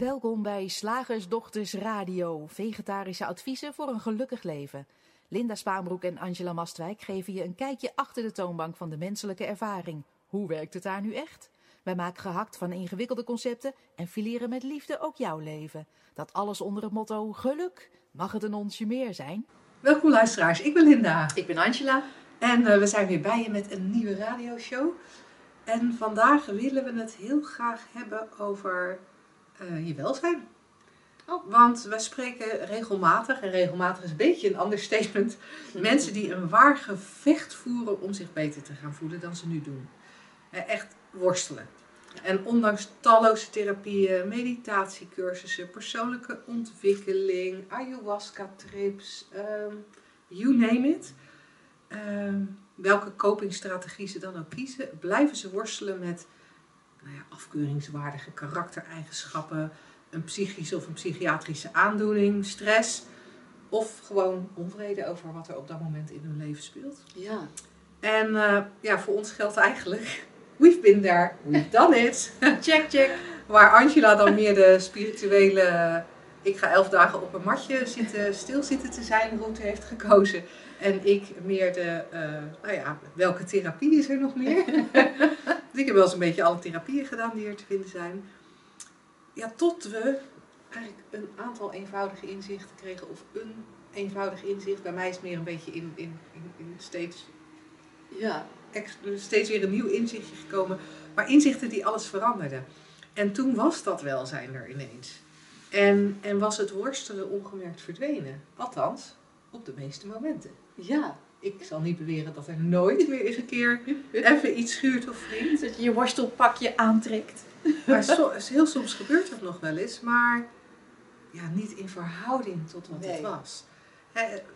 Welkom bij Slagersdochters Radio, vegetarische adviezen voor een gelukkig leven. Linda Spaanbroek en Angela Mastwijk geven je een kijkje achter de toonbank van de menselijke ervaring. Hoe werkt het daar nu echt? Wij maken gehakt van ingewikkelde concepten en fileren met liefde ook jouw leven. Dat alles onder het motto geluk. Mag het een onsje meer zijn? Welkom luisteraars, ik ben Linda. Ik ben Angela. En uh, we zijn weer bij je met een nieuwe radioshow. En vandaag willen we het heel graag hebben over uh, je welzijn. Oh. Want we spreken regelmatig, en regelmatig is een beetje een ander statement, mensen die een waar gevecht voeren om zich beter te gaan voelen dan ze nu doen. Uh, echt worstelen. En ondanks talloze therapieën, meditatiecursussen, persoonlijke ontwikkeling, ayahuasca-trips, um, you name it. Um, welke copingstrategie ze dan ook kiezen, blijven ze worstelen met nou ja, afkeuringswaardige karaktereigenschappen, een psychische of een psychiatrische aandoening, stress of gewoon onvrede over wat er op dat moment in hun leven speelt. Ja. En uh, ja, voor ons geldt eigenlijk, we've been there, we've done it. check, check. Waar Angela dan meer de spirituele, ik ga elf dagen op een matje zitten, stil zitten te zijn route heeft gekozen. En ik meer de, uh, nou ja, welke therapie is er nog meer? ik heb wel eens een beetje alle therapieën gedaan die er te vinden zijn. Ja, tot we eigenlijk een aantal eenvoudige inzichten kregen. Of een eenvoudig inzicht. Bij mij is het meer een beetje in, in, in, in steeds, ja. steeds weer een nieuw inzichtje gekomen. Maar inzichten die alles veranderden. En toen was dat welzijn er ineens. En, en was het worstelen ongemerkt verdwenen. Althans, op de meeste momenten. Ja. Ik zal niet beweren dat er nooit meer eens een keer even iets schuurt of wringt. Dat je je worstelpakje aantrekt. Maar so, heel soms gebeurt dat nog wel eens, maar ja, niet in verhouding tot wat Nee. het was.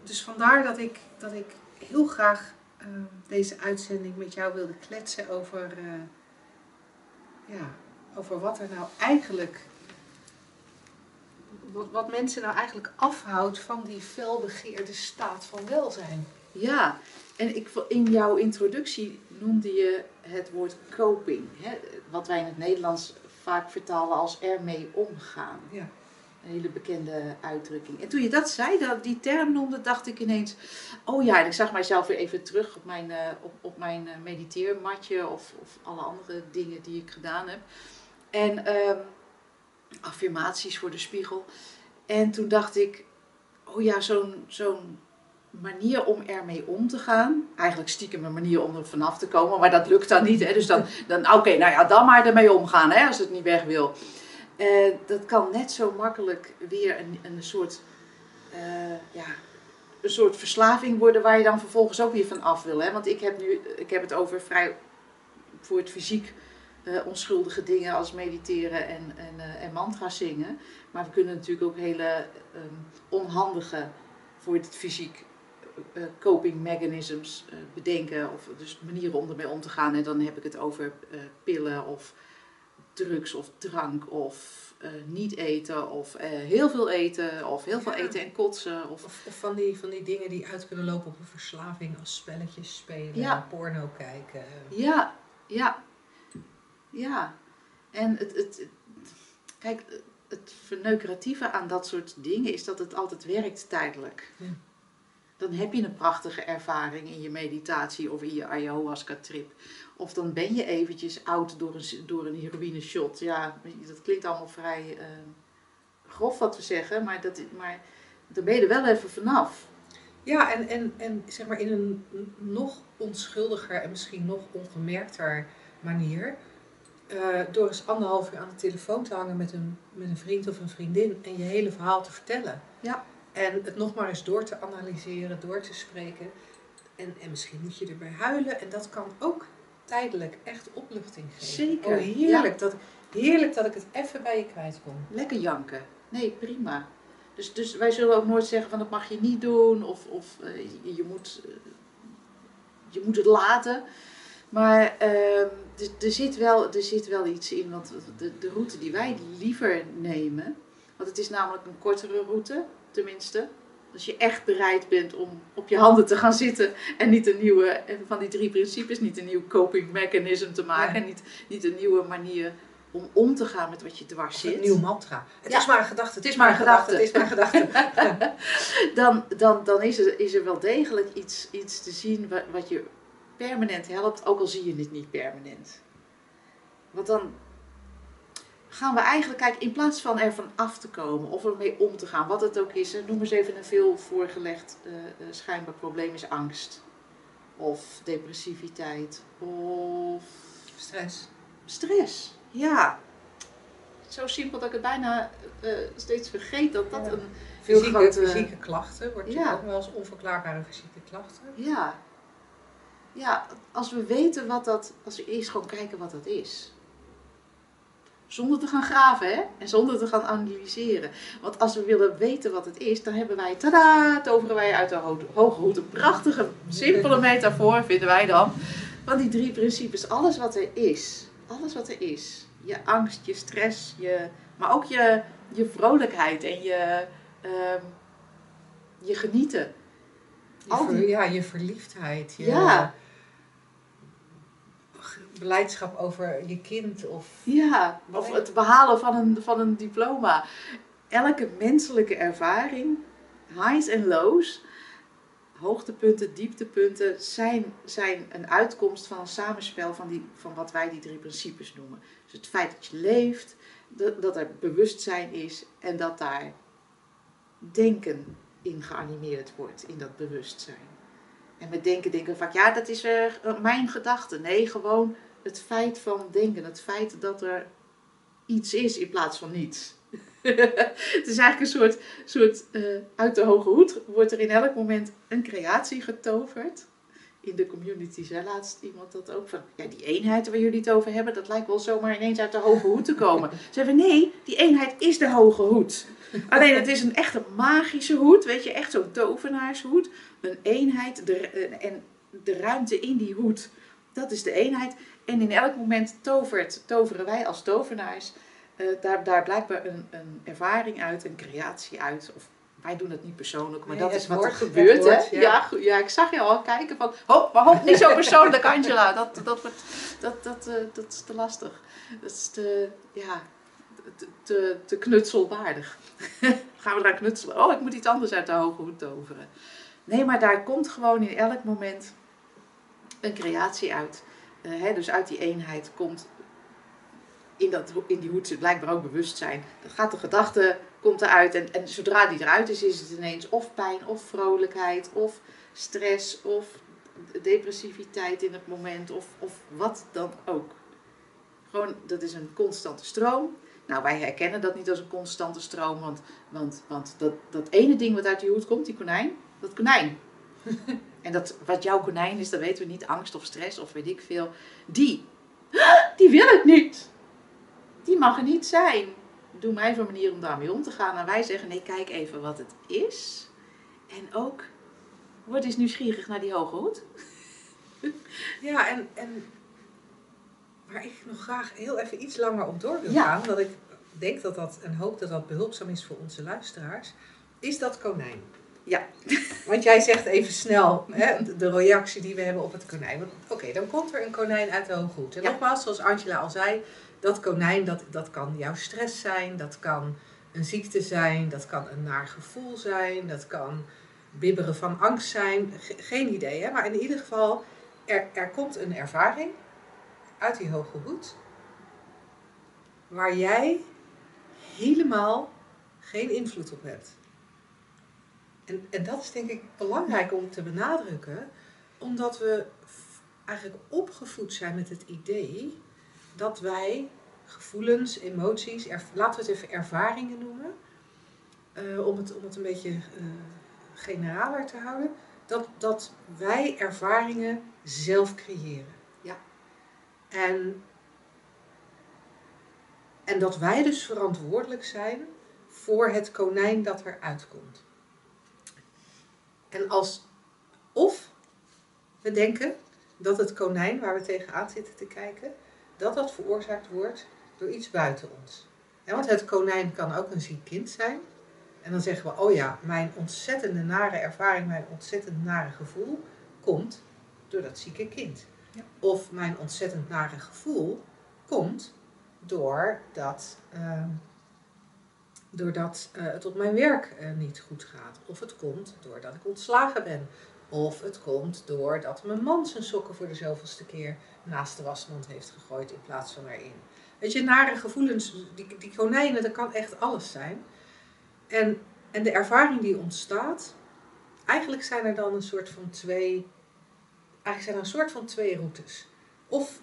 Dus vandaar dat ik, dat ik heel graag eh, deze uitzending met jou wilde kletsen over, eh, ja, over wat er nou eigenlijk, wat, wat mensen nou eigenlijk afhoudt van die felbegeerde staat van welzijn. Ja, en ik, in jouw introductie noemde je het woord coping. Hè? Wat wij in het Nederlands vaak vertalen als ermee omgaan. Ja. Een hele bekende uitdrukking. En toen je dat zei, dat die term noemde, dacht ik ineens... Oh ja, en ik zag mijzelf weer even terug op mijn, uh, op, op mijn uh, mediteermatje... Of, of alle andere dingen die ik gedaan heb. En um, affirmaties voor de spiegel. En toen dacht ik... Oh ja, zo'n zo'n manier om ermee om te gaan. Eigenlijk stiekem een manier om er vanaf te komen, maar dat lukt dan niet. Hè? Dus dan, dan oké, nou ja, dan maar ermee omgaan hè, als het niet weg wil. Uh, dat kan net zo makkelijk weer een, een soort, uh, ja, een soort verslaving worden waar je dan vervolgens ook weer van af wil. Hè? Want ik heb nu, ik heb het over vrij voor het fysiek uh, onschuldige dingen als mediteren en, en, en mantra's zingen. Maar we kunnen natuurlijk ook hele um, onhandige voor het fysiek uh, coping mechanisms bedenken, of dus manieren om ermee om te gaan. En dan heb ik het over pillen of drugs of drank of niet eten of heel veel eten of heel veel eten en kotsen. Of, Of, of van, die, van die dingen die uit kunnen lopen op een verslaving als spelletjes spelen, Ja. porno kijken. Ja, ja, ja. En het, het, kijk, het verneukeratieve aan dat soort dingen is dat het altijd werkt tijdelijk. Ja. Dan heb je een prachtige ervaring in je meditatie of in je ayahuasca-trip. Of dan ben je eventjes oud door een, door een heroïne shot. Ja, dat klinkt allemaal vrij eh, grof wat we zeggen, maar, dat, maar dan ben je er wel even vanaf. Ja, en, en, en zeg maar in een nog onschuldiger en misschien nog ongemerkter manier. Eh, door eens anderhalf uur aan de telefoon te hangen met een, met een vriend of een vriendin en je hele verhaal te vertellen. Ja. En het nog maar eens door te analyseren, door te spreken. En, en misschien moet je erbij huilen. En dat kan ook tijdelijk echt opluchting geven. Zeker, Oh, heerlijk, dat, heerlijk dat ik het even bij je kwijt kon. Lekker janken. Nee, prima. Dus, dus wij zullen ook nooit zeggen van dat mag je niet doen of, of eh, je, je moet, eh, je moet het laten. Maar ehm, er, zit wel, er zit wel iets in, want de, de route die wij liever nemen, want het is namelijk een kortere route, tenminste. Als je echt bereid bent om op je handen te gaan zitten en niet een nieuwe, van die drie principes, niet een nieuw coping mechanism te maken, Ja. en niet, niet een nieuwe manier om om te gaan met wat je dwars zit. Een nieuw mantra. Het Ja. is maar een gedachte. Het is maar een gedachte. Het is maar een gedachte. dan, dan, dan is, er, is er wel degelijk iets, iets te zien wat, wat je permanent helpt, ook al zie je het niet permanent. Want dan gaan we eigenlijk, kijk, in plaats van ervan af te komen of ermee om te gaan, wat het ook is, noem eens even een veel voorgelegd eh, eh, schijnbaar probleem is angst. Of depressiviteit. Of Stress. stress. Ja. Zo simpel dat ik het bijna eh, steeds vergeet dat dat Ja. een Fysieke, fysieke klachten. Wordt je ja. ook wel eens onverklaarbare fysieke klachten. Ja. Ja, als we weten wat dat, als we eerst gewoon kijken wat dat is. Zonder te gaan graven, hè? En zonder te gaan analyseren. Want als we willen weten wat het is, dan hebben wij, tada, toveren wij uit de ho- hoge hoed. Een prachtige, simpele metafoor vinden wij dan. Van die drie principes. Alles wat er is. Alles wat er is. Je angst, je stress, je, maar ook je, je vrolijkheid en je, ehm, je genieten. Je ver- ja, je verliefdheid. Je Ja. Beleidschap over je kind. Of Ja, of het behalen van een, van een diploma. Elke menselijke ervaring, highs en lows, hoogtepunten, dieptepunten, zijn, zijn een uitkomst van een samenspel van, die, van wat wij die drie principes noemen. Dus het feit dat je leeft, dat, dat er bewustzijn is en dat daar denken in geanimeerd wordt, in dat bewustzijn. En met denken denken vaak, ja, dat is er mijn gedachte. Nee, gewoon het feit van denken. Het feit dat er iets is in plaats van niets. het is eigenlijk een soort, soort eh, uit de hoge hoed wordt er in elk moment een creatie getoverd. In de community zei laatst iemand dat ook van, ja die eenheid waar jullie het over hebben, dat lijkt wel zomaar ineens uit de hoge hoed te komen. Ze we nee, die eenheid is de hoge hoed. Alleen het is een echte magische hoed, weet je, echt zo'n tovenaarshoed. Een eenheid de, eh, en de ruimte in die hoed, dat is de eenheid. En in elk moment tovert, toveren wij als tovenaars eh, daar, daar blijkbaar een, een ervaring uit, een creatie uit. Of wij doen het niet persoonlijk, maar Nee, dat is wat er gebeurt. hè? ja. Ja. ik zag je al kijken van, hop, maar niet zo persoonlijk Angela. Dat, dat, wordt, dat, dat, eh, dat is te lastig. Dat is te, ja, te, te, te knutselwaardig. Gaan we eraan knutselen? Oh, ik moet iets anders uit de hoge hoed toveren. Nee, maar daar komt gewoon in elk moment een creatie uit. Eh, hè, dus uit die eenheid komt in, dat, in die hoed blijkbaar ook bewustzijn. Dan gaat de gedachte, komt eruit. En, en zodra die eruit is, is het ineens of pijn, of vrolijkheid, of stress, of depressiviteit in het moment, of, of wat dan ook. Gewoon, dat is een constante stroom. Nou, wij herkennen dat niet als een constante stroom, want, want, want dat, dat ene ding wat uit die hoed komt, die konijn, dat konijn. en dat, wat jouw konijn is, dat weten we niet, angst of stress of weet ik veel. Die, die wil ik niet. Die mag er niet zijn. Doe mij even een manier om daarmee om te gaan. En wij zeggen, nee, kijk even wat het is. En ook, word eens nieuwsgierig naar die hoge hoed. Ja, en, en waar ik nog graag heel even iets langer op door wil Ja. gaan, dat ik denk dat dat en hoop dat dat behulpzaam is voor onze luisteraars, is dat konijn. Ja. Want jij zegt even snel hè, de- reactie die we hebben op het konijn. Oké, dan komt er een konijn uit de hoge hoed. En Ja. nogmaals, zoals Angela al zei, dat konijn dat, dat kan jouw stress zijn, dat kan een ziekte zijn, dat kan een naar gevoel zijn, dat kan bibberen van angst zijn. Ge- geen idee, hè? maar in ieder geval, er, er komt een ervaring uit die hoge hoed waar jij helemaal geen invloed op hebt. En, en dat is denk ik belangrijk om te benadrukken, omdat we eigenlijk opgevoed zijn met het idee dat wij gevoelens, emoties, er, laten we het even ervaringen noemen, eh, om, het, om het een beetje eh, generaler te houden, dat, dat wij ervaringen zelf creëren. Ja. En, en dat wij dus verantwoordelijk zijn voor het konijn dat eruit komt. En als, of we denken dat het konijn waar we tegenaan zitten te kijken, dat dat veroorzaakt wordt door iets buiten ons. Ja, want het konijn kan ook een ziek kind zijn. En dan zeggen we, oh ja, mijn ontzettende nare ervaring, mijn ontzettend nare gevoel komt door dat zieke kind. Ja. Of mijn ontzettend nare gevoel komt doordat, ehm, doordat eh, het op mijn werk eh, niet goed gaat. Of het komt doordat ik ontslagen ben. Of het komt doordat mijn man zijn sokken voor de zoveelste keer naast de wasmand heeft gegooid in plaats van erin. Weet je, nare gevoelens, die, die konijnen, dat kan echt alles zijn. En, en de ervaring die ontstaat, eigenlijk zijn er dan een soort van twee, eigenlijk zijn er een soort van twee routes. Of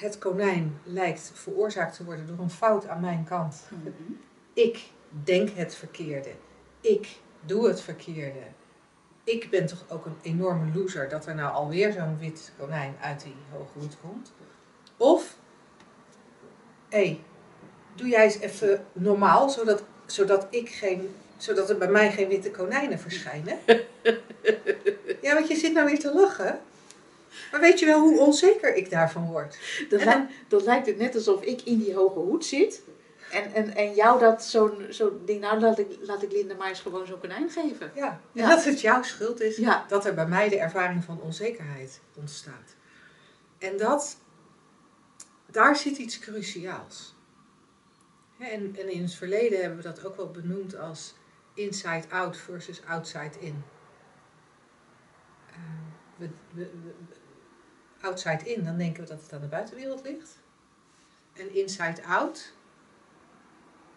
het konijn lijkt veroorzaakt te worden door een fout aan mijn kant. Mhm. Ik denk het verkeerde. Ik doe het verkeerde. Ik ben toch ook een enorme loser dat er nou alweer zo'n wit konijn uit die hoge hoed komt. Of, hé, hey, doe jij eens even normaal, zodat, zodat, ik geen, zodat er bij mij geen witte konijnen verschijnen. ja, want je zit nou weer te lachen. Maar weet je wel hoe onzeker ik daarvan word? Dan, lijkt, dan lijkt het net alsof ik in die hoge hoed zit. En, en, en jou dat zo'n zo'n ding, nou laat ik, laat ik Linda maar eens gewoon zo'n konijn geven. Ja, en Ja. dat het jouw schuld is Ja. dat er bij mij de ervaring van onzekerheid ontstaat. En dat, daar zit iets cruciaals. En, en in het verleden hebben we dat ook wel benoemd als inside out versus outside in. Eh, we, we, we- outside in, dan denken we dat het aan de buitenwereld ligt. En inside out,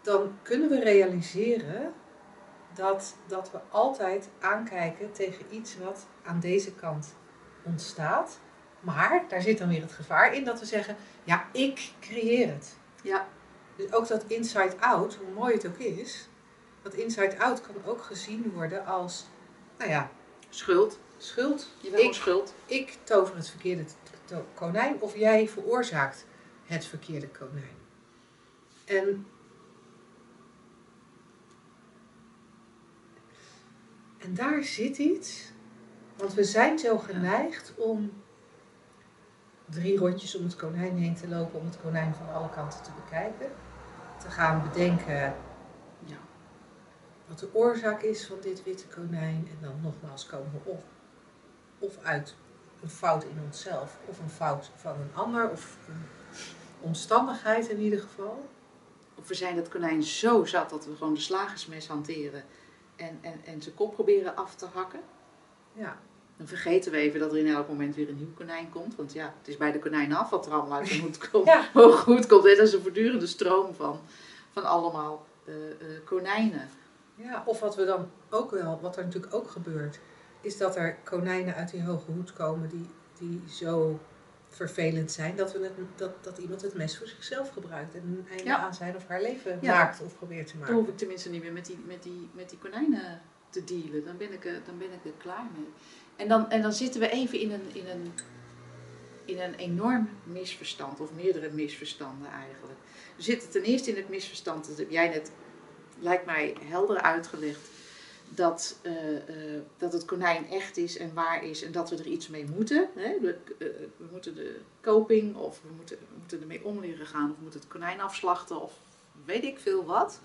dan kunnen we realiseren dat, dat we altijd aankijken tegen iets wat aan deze kant ontstaat. Maar daar zit dan weer het gevaar in dat we zeggen, ja, ik creëer het. Ja. Dus ook dat inside out, hoe mooi het ook is, dat inside out kan ook gezien worden als, nou ja, Schuld. schuld. Je bent Ik, schuld. ik tover het verkeerde konijn of jij veroorzaakt het verkeerde konijn. En, en daar zit iets, want we zijn zo geneigd om drie rondjes om het konijn heen te lopen, om het konijn van alle kanten te bekijken. Te gaan bedenken Ja. wat de oorzaak is van dit witte konijn. En dan nogmaals komen we of, of uit een fout in onszelf, of een fout van een ander, of een omstandigheid in ieder geval. Of we zijn het konijn zo zat dat we gewoon de slagersmes hanteren en, en, en zijn kop proberen af te hakken. Ja, Dan vergeten we even dat er in elk moment weer een nieuw konijn komt. Want ja, het is bij de konijn af wat er allemaal uit zijn hoed komt. Ja. Goed komt. Dat is een voortdurende stroom van, van allemaal eh, eh, konijnen. ja, of wat we dan ook wel, wat er natuurlijk ook gebeurt, is dat er konijnen uit die hoge hoed komen die, die zo vervelend zijn dat, we het, dat, dat iemand het mes voor zichzelf gebruikt en een einde Ja. aan zijn of haar leven Ja. maakt of probeert te Dan maken. hoef ik tenminste niet meer met die, met die, met die konijnen te dealen. Dan ben ik er, dan ben ik er klaar mee. En dan, en dan zitten we even in een, in, een, in een enorm misverstand, of meerdere misverstanden eigenlijk. We zitten ten eerste in het misverstand, dat heb jij net, lijkt mij, helder uitgelegd. Dat, eh, eh, dat het konijn echt is en waar is en dat we er iets mee moeten. Hè? We, eh, we moeten de koping of we moeten, we moeten ermee om leren gaan. Of we moeten het konijn afslachten of weet ik veel wat.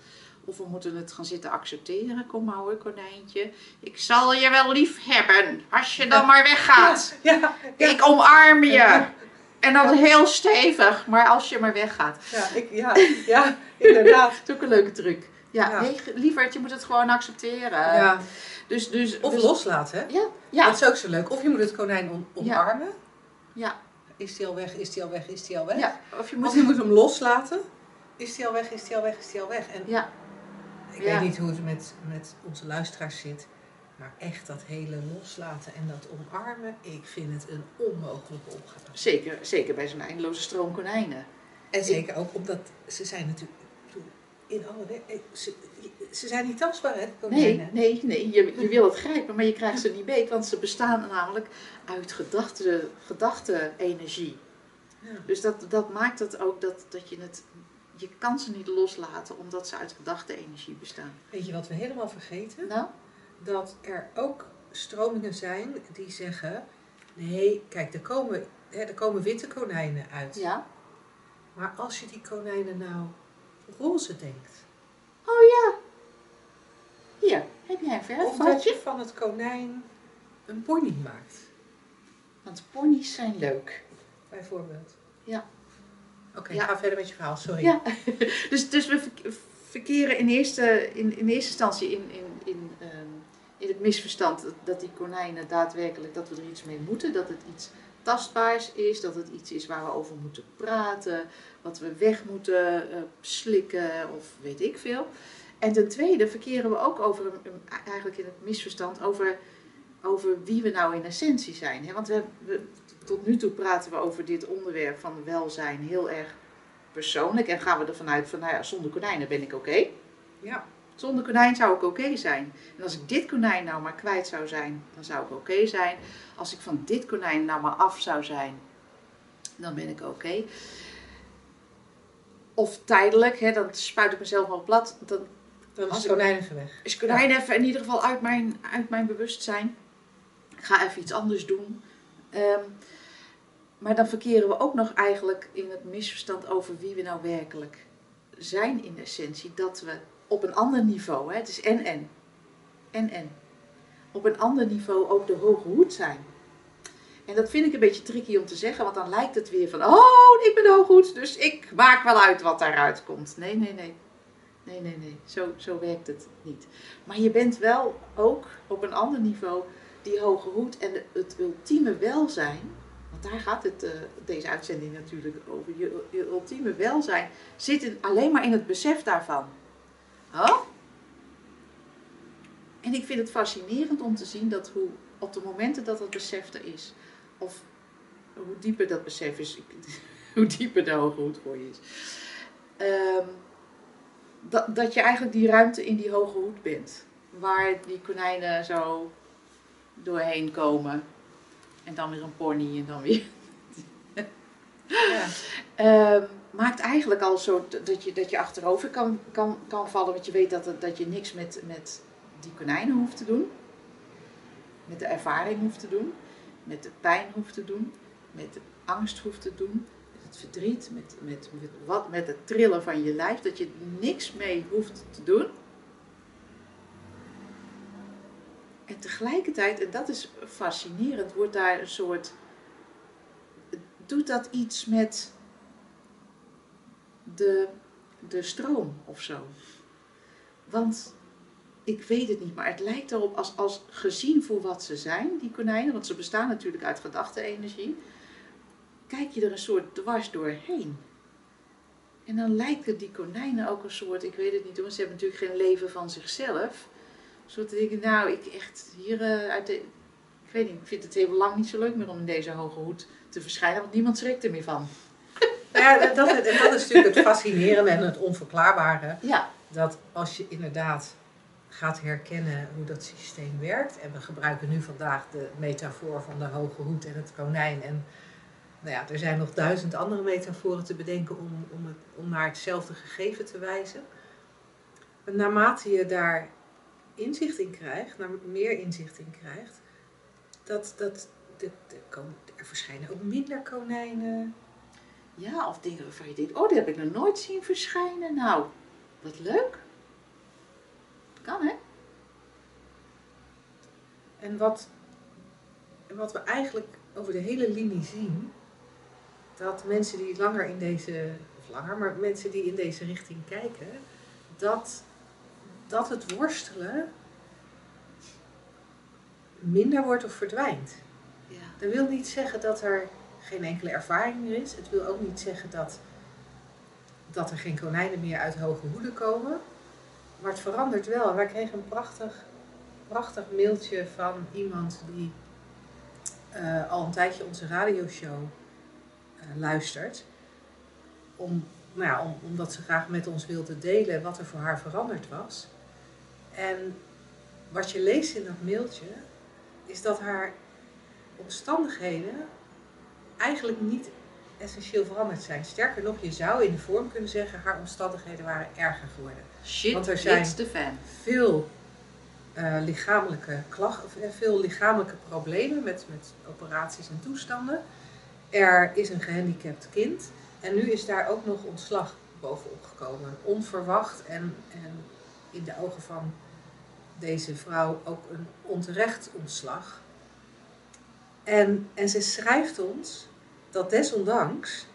Of we moeten het gaan zitten accepteren. Kom maar hoor, konijntje. Ik zal je wel lief hebben als je dan maar weggaat. Ja, ja, Ik omarm je. En dan heel stevig, maar als je maar weggaat. ja, ik, ja, ja, inderdaad. Dat is ook een leuke truc. Ja, Ja. nee, lieverd, je moet het gewoon accepteren. Ja. Dus, dus, Of dus- loslaten, hè? Ja, ja, Dat is ook zo leuk. Of je moet het konijn om, omarmen. ja, Is die al weg, is die al weg, is die al weg? ja. Of je Of moet... je moet hem loslaten. Is die al weg, is die al weg, is die al weg? En Ja, ik Ja. weet niet hoe het met, met onze luisteraars zit. Maar echt dat hele loslaten en dat omarmen. Ik vind het een onmogelijke opgave. zeker, zeker bij zo'n eindeloze stroom konijnen. En zeker ook omdat ze zijn natuurlijk... In alle eh, ze, ze zijn niet tastbaar, hè, konijnen. Nee, nee, nee. Je, je wil het grijpen, maar je krijgt ze niet beet. Want ze bestaan namelijk uit gedachte, gedachte-energie. Ja. Dus dat, dat maakt het ook dat, dat je het... Je kan ze niet loslaten omdat ze uit gedachte-energie bestaan. Weet je wat we helemaal vergeten? Nou, dat er ook stromingen zijn die zeggen: nee, kijk, er komen, hè, er komen witte konijnen uit. ja. Maar als je die konijnen nou roze denkt, Oh ja. Hier, heb jij een of dat verfvatje? je van het konijn een pony maakt, Want ponies zijn leuk. bijvoorbeeld. Ja. Oké, Ja. ga verder met je verhaal, sorry. Ja, dus, dus we verk- verkeren in eerste, in, in eerste instantie in, in, in, ehm, in het misverstand dat, dat die konijnen daadwerkelijk, dat we er iets mee moeten, dat het iets tastbaars is, dat het iets is waar we over moeten praten, wat we weg moeten eh, slikken of weet ik veel. En ten tweede verkeren we ook over, eigenlijk in het misverstand over, over wie we nou in essentie zijn. Want we, tot nu toe praten we over dit onderwerp van welzijn heel erg persoonlijk. En gaan we ervan uit van, nou ja, zonder konijnen ben ik oké. Ja. Zonder konijn zou ik oké zijn. En als ik dit konijn nou maar kwijt zou zijn, dan zou ik oké zijn. Als ik van dit konijn nou maar af zou zijn, dan ben ik oké. Of tijdelijk, hè, dan spuit ik mezelf maar plat. Dan Dan is konijn even weg. is konijn even in ieder geval uit mijn, uit mijn bewustzijn. Ik ga even iets anders doen. Ehm, maar dan verkeren we ook nog eigenlijk in het misverstand over wie we nou werkelijk zijn in essentie. Dat we op een ander niveau, hè, het is en en, en op een ander niveau ook de hoge hoed zijn. En dat vind ik een beetje tricky om te zeggen, want dan lijkt het weer van, oh, ik ben de hoge hoed, dus ik maak wel uit wat daaruit komt. Nee, nee, nee. Nee, nee, nee. Zo, zo werkt het niet. Maar je bent wel ook op een ander niveau die hoge hoed en het ultieme welzijn. Want daar gaat het, eh, deze uitzending natuurlijk over. Je, je ultieme welzijn zit in, alleen maar in het besef daarvan. Oh? En ik vind het fascinerend om te zien dat hoe op de momenten dat dat besef er is, of hoe dieper dat besef is, hoe dieper de hoge hoed voor je is. ehm, dat, dat je eigenlijk die ruimte in die hoge hoed bent. Waar die konijnen zo doorheen komen. En dan weer een pony en dan weer. Ja. Ehm, maakt eigenlijk al zo dat je, dat je achterover kan, kan, kan vallen. Want je weet dat, dat je niks met, met die konijnen hoeft te doen. Met de ervaring hoeft te doen. Met de pijn hoeft te doen. Met de angst hoeft te doen. Met het verdriet. Met, met, wat, met het trillen van je lijf. Dat je niks mee hoeft te doen. En tegelijkertijd, en dat is fascinerend, wordt daar een soort. Doet dat iets met de, de stroom of zo? Want ik weet het niet, maar het lijkt erop als, als gezien voor wat ze zijn, die konijnen, want ze bestaan natuurlijk uit gedachte-energie, kijk je er een soort dwars doorheen. En dan lijken die konijnen ook een soort, ik weet het niet hoor, ze hebben natuurlijk geen leven van zichzelf. Soort ik, nou, ik echt hier eh, uit de, ik weet niet, ik vind het heel lang niet zo leuk meer om in deze hoge hoed te verschijnen, want niemand schrikt er meer van. Ja, dat, dat, dat is natuurlijk het fascinerende en het onverklaarbare. Ja, Dat als je inderdaad gaat herkennen hoe dat systeem werkt. En we gebruiken nu vandaag de metafoor van de hoge hoed en het konijn. En nou ja, er zijn nog duizend andere metaforen te bedenken om, om, het, om naar hetzelfde gegeven te wijzen. Naarmate je daar inzicht in krijgt, naar meer inzicht in krijgt, dat, dat de, de, er verschijnen ook minder konijnen. Ja, of dingen waarvan je denkt, oh, die heb ik nog nooit zien verschijnen. Nou, wat leuk. Kan hè? En wat, wat we eigenlijk over de hele linie zien, dat mensen die langer in deze, of langer, maar mensen die in deze richting kijken, dat, dat het worstelen minder wordt of verdwijnt. Ja. Dat wil niet zeggen dat er geen enkele ervaring meer is. Het wil ook niet zeggen dat, dat er geen konijnen meer uit hoge hoeden komen. Maar het verandert wel. Wij kregen een prachtig, prachtig mailtje van iemand die eh, al een tijdje onze radioshow eh, luistert. Om, nou ja, om, omdat ze graag met ons wilde delen wat er voor haar veranderd was. En wat je leest in dat mailtje is dat haar omstandigheden eigenlijk niet essentieel veranderd zijn. Sterker nog, je zou in de vorm kunnen zeggen, haar omstandigheden waren erger geworden. Shit, Want er zijn- fan. Veel eh, lichamelijke klachten, eh, veel lichamelijke problemen met, met operaties en toestanden. Er is een gehandicapt kind en nu is daar ook nog ontslag bovenop gekomen. Onverwacht en, en in de ogen van deze vrouw ook een onterecht ontslag. En, en ze schrijft ons dat desondanks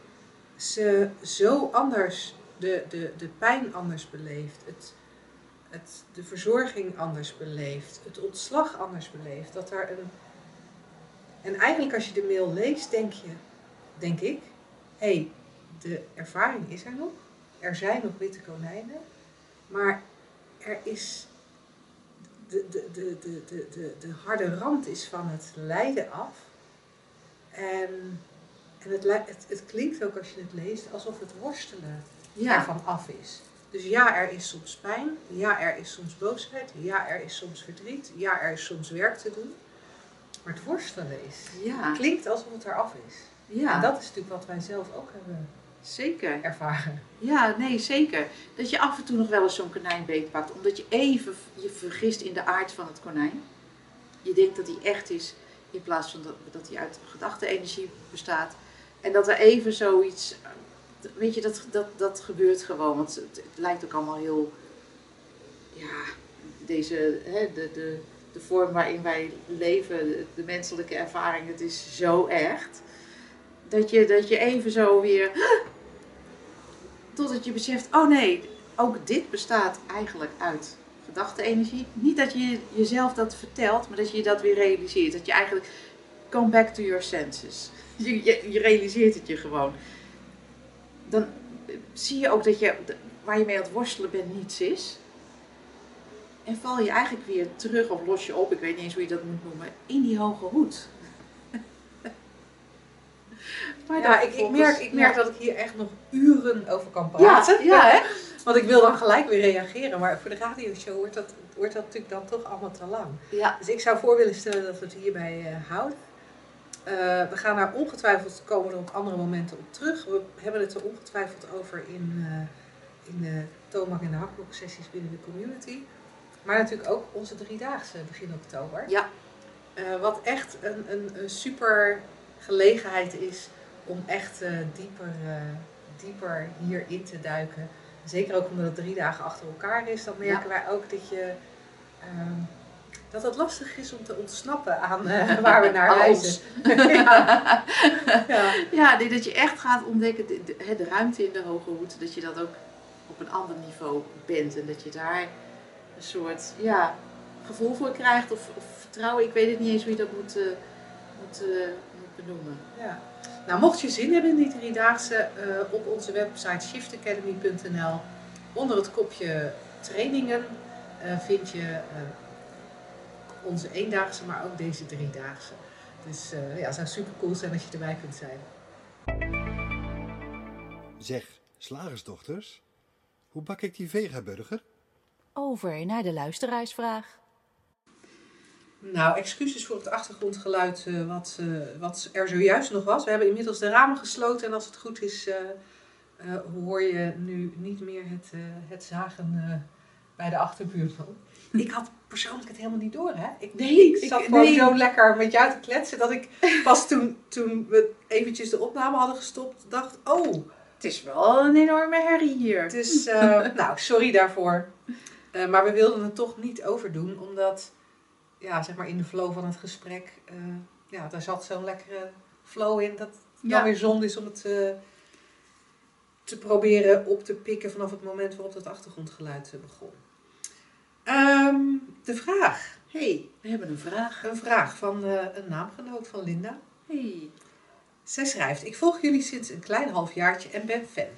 ze zo anders de, de, de pijn anders beleeft, het, het, de verzorging anders beleeft, het ontslag anders beleeft. Dat er een... En eigenlijk als je de mail leest, denk je, denk ik, hé, hey, de ervaring is er nog. Er zijn nog witte konijnen. Maar er is. De, de, de, de, de, de, de harde rand is van het lijden af. En, en het, het, het klinkt ook als je het leest alsof het worstelen ja. ervan af is. Dus ja, er is soms pijn. Ja, er is soms boosheid. Ja, er is soms verdriet. Ja, er is soms werk te doen. Maar het worstelen is. Ja. klinkt alsof het eraf is. Ja. En dat is natuurlijk wat wij zelf ook hebben Zeker. ervaren. Ja, nee, zeker. Dat je af en toe nog wel eens zo'n konijn beetpakt, omdat je even je vergist in de aard van het konijn. Je denkt dat hij echt is, in plaats van dat, dat hij uit gedachte-energie bestaat. En dat er even zoiets, weet je, dat, dat, dat gebeurt gewoon. Want het, lijkt ook allemaal heel, ja, deze, hè, de, de, de vorm waarin wij leven, de, menselijke ervaring, het is zo echt. Dat je, dat je even zo weer. Totdat je beseft: oh nee, ook dit bestaat eigenlijk uit gedachte-energie. Niet dat je jezelf dat vertelt, maar dat je dat weer realiseert. Dat je eigenlijk. Come back to your senses. Je, je, je realiseert het je gewoon. Dan zie je ook dat je, waar je mee aan het worstelen bent niets is. En val je eigenlijk weer terug of los je op, ik weet niet eens hoe je dat moet noemen, in die hoge hoed. Maar ja, ik, ik, merk, ik merk dat ik hier echt nog uren over kan praten. Ja, ja hè? Want ik wil dan gelijk weer reageren. Maar voor de radioshow wordt dat, wordt dat natuurlijk dan toch allemaal te lang. Ja. Dus ik zou voor willen stellen dat we het hierbij uh, houden. Uh, we gaan daar ongetwijfeld komen er op andere momenten op terug. We hebben het er ongetwijfeld over in, uh, in de Tomak en de Hakblok sessies binnen de community. Maar natuurlijk ook onze driedaagse begin oktober. Ja. wat echt een, een, een super gelegenheid is om echt dieper, dieper hierin te duiken. Zeker ook omdat het drie dagen achter elkaar is, dan merken wij ook dat je. Dat het lastig is om te ontsnappen aan uh, waar we naar reizen. ja. ja. ja, dat je echt gaat ontdekken, de, de, de, ruimte in de hoge hoed, dat je dat ook op een ander niveau bent. En dat je daar een soort ja, gevoel voor krijgt of, of vertrouwen. Ik weet het niet eens hoe je dat moet, moet, moet benoemen. Ja. Nou, mocht je zin hebben in die driedaagse, uh, op onze website shiftacademy.nl onder het kopje trainingen uh, vind je uh, onze eendaagse, maar ook deze driedaagse. Dus ja, het zou super cool zijn als je erbij kunt zijn. Zeg, slagersdochters, hoe bak ik die vegaburger? Over naar de luisteraarsvraag. Nou, excuses voor het achtergrondgeluid uh, wat, uh, wat er zojuist nog was. We hebben inmiddels de ramen gesloten en als het goed is, uh, hoor je nu niet meer het, het zagen bij de achterbuurt van. Ik had persoonlijk het helemaal niet door, hè? Ik, nee, ik zat gewoon zo lekker met jou te kletsen dat ik pas toen, toen we eventjes de opname hadden gestopt, dacht: oh. Het is wel een enorme herrie hier. Dus, nou, sorry daarvoor. maar we wilden het toch niet overdoen, omdat ja, zeg maar in de flow van het gesprek, uh, ja, daar zat zo'n lekkere flow in dat het dan weer zonde is om het te proberen op te pikken vanaf het moment waarop het achtergrondgeluid begon. Um, de vraag. hey, we hebben een vraag. Een vraag van een naamgenoot van Linda. Hey. Zij schrijft, ik volg jullie sinds een klein halfjaartje en ben fan.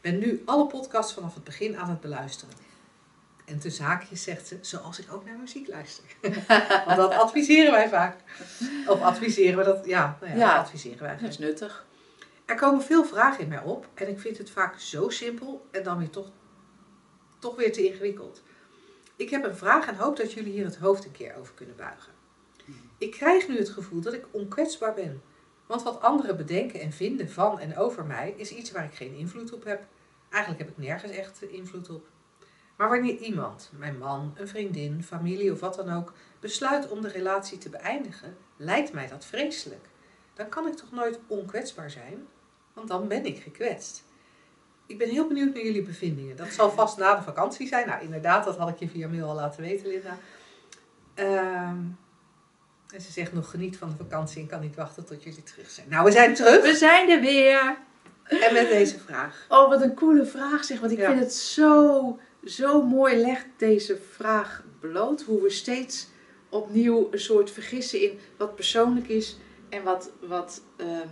Ben nu alle podcasts vanaf het begin aan het beluisteren. En tussen haakjes zegt ze, zoals ik ook naar muziek luister. Want dat adviseren wij vaak. Of adviseren we dat, ja, nou ja, ja dat adviseren wij. Dat is nuttig. Er komen veel vragen in mij op en ik vind het vaak zo simpel en dan weer toch, toch weer te ingewikkeld. Ik heb een vraag en hoop dat jullie hier het hoofd een keer over kunnen buigen. Ik krijg nu het gevoel dat ik onkwetsbaar ben. Want wat anderen bedenken en vinden van en over mij is iets waar ik geen invloed op heb. Eigenlijk heb ik nergens echt invloed op. Maar wanneer iemand, mijn man, een vriendin, familie of wat dan ook, besluit om de relatie te beëindigen, lijkt mij dat vreselijk. Dan kan ik toch nooit onkwetsbaar zijn, want dan ben ik gekwetst. Ik ben heel benieuwd naar jullie bevindingen. Dat zal vast na de vakantie zijn. Nou, inderdaad, dat had ik je via mail al laten weten, Linda. Ehm, en ze zegt nog geniet van de vakantie en kan niet wachten tot jullie terug zijn. Nou, we zijn terug. We zijn er weer. En met deze vraag. Oh, wat een coole vraag zeg. Want ik Ja. vind het zo, zo mooi legt deze vraag bloot. Hoe we steeds opnieuw een soort vergissen in wat persoonlijk is en wat, wat, ehm,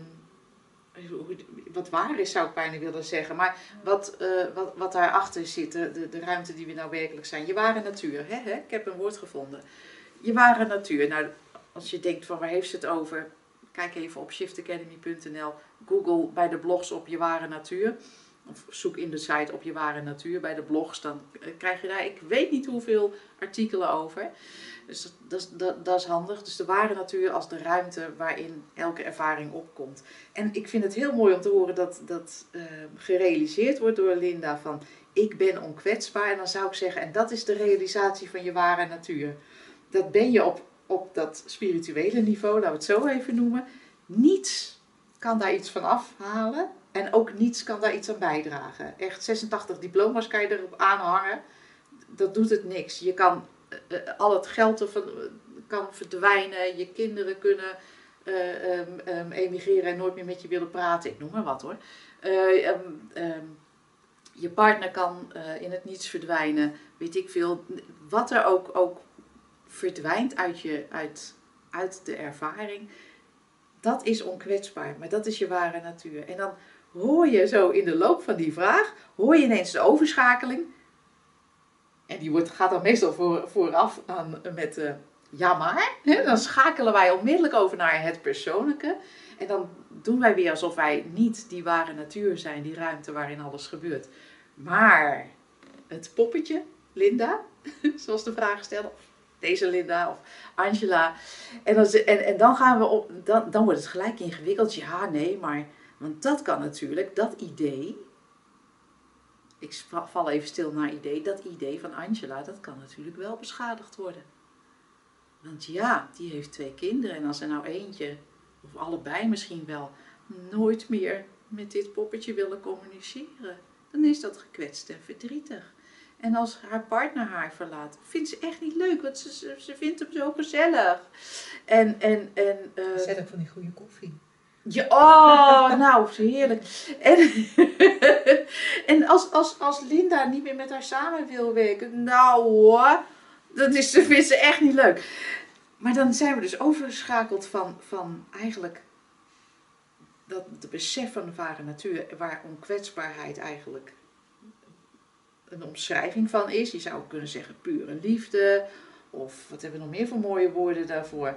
wat waar is, zou ik bijna willen zeggen. Maar wat, eh, wat, wat daarachter zit, de, de, de ruimte die we nou werkelijk zijn. Je ware natuur, hè, hè? ik heb een woord gevonden. Je ware natuur. Nou, als je denkt van waar heeft ze het over? Kijk even op shiftacademy.nl. Google bij de blogs op je ware natuur. Of zoek in de site op je ware natuur bij de blogs. Dan eh, krijg je daar, ik weet niet hoeveel artikelen over. Dus dat, dat, dat, is handig. Dus de ware natuur als de ruimte waarin elke ervaring opkomt. En ik vind het heel mooi om te horen dat dat eh, gerealiseerd wordt door Linda van ik ben onkwetsbaar. En dan zou ik zeggen, en dat is de realisatie van je ware natuur. Dat ben je op, op dat spirituele niveau, laten we het zo even noemen. Niets kan daar iets van afhalen. En ook niets kan daar iets aan bijdragen. Echt 86 diploma's kan je erop aanhangen. Dat doet het niks. Je kan al het geld ervan eh, kan verdwijnen. Je kinderen kunnen eh, ehm, emigreren en nooit meer met je willen praten. Ik noem maar wat hoor. Eh, ehm, je partner kan eh, in het niets verdwijnen. Weet ik veel. Wat er ook, ook verdwijnt uit, je, uit, uit de ervaring. Dat is onkwetsbaar. Maar dat is je ware natuur. En dan hoor je zo in de loop van die vraag, hoor je ineens de overschakeling. En die wordt, gaat dan meestal voor, vooraf aan, met eh, ja maar. Hè? Dan schakelen wij onmiddellijk over naar het persoonlijke. En dan doen wij weer alsof wij niet die ware natuur zijn, die ruimte waarin alles gebeurt. Maar het poppetje, Linda, zoals de vraag stelde, deze Linda of Angela. En dan, en, en dan gaan we dan, dan wordt het gelijk ingewikkeld. Ja, nee, maar, want dat kan natuurlijk, dat idee. Ik val even stil naar idee. Dat idee van Angela, dat kan natuurlijk wel beschadigd worden. Want ja, die heeft twee kinderen. En als er nou eentje, of allebei misschien wel, nooit meer met dit poppetje willen communiceren, dan is dat gekwetst en verdrietig. En als haar partner haar verlaat, vindt ze echt niet leuk, want ze, ze, ze vindt hem zo gezellig. En, en, en, eh, Zet ook van die goede koffie. Ja, oh, nou, heerlijk. En, en als, als, als Linda niet meer met haar samen wil werken, nou hoor, dat is, vindt ze echt niet leuk. Maar dan zijn we dus overgeschakeld van, van eigenlijk dat de besef van de ware natuur, waar onkwetsbaarheid eigenlijk een omschrijving van is. Je zou kunnen zeggen pure liefde, of wat hebben we nog meer voor mooie woorden daarvoor?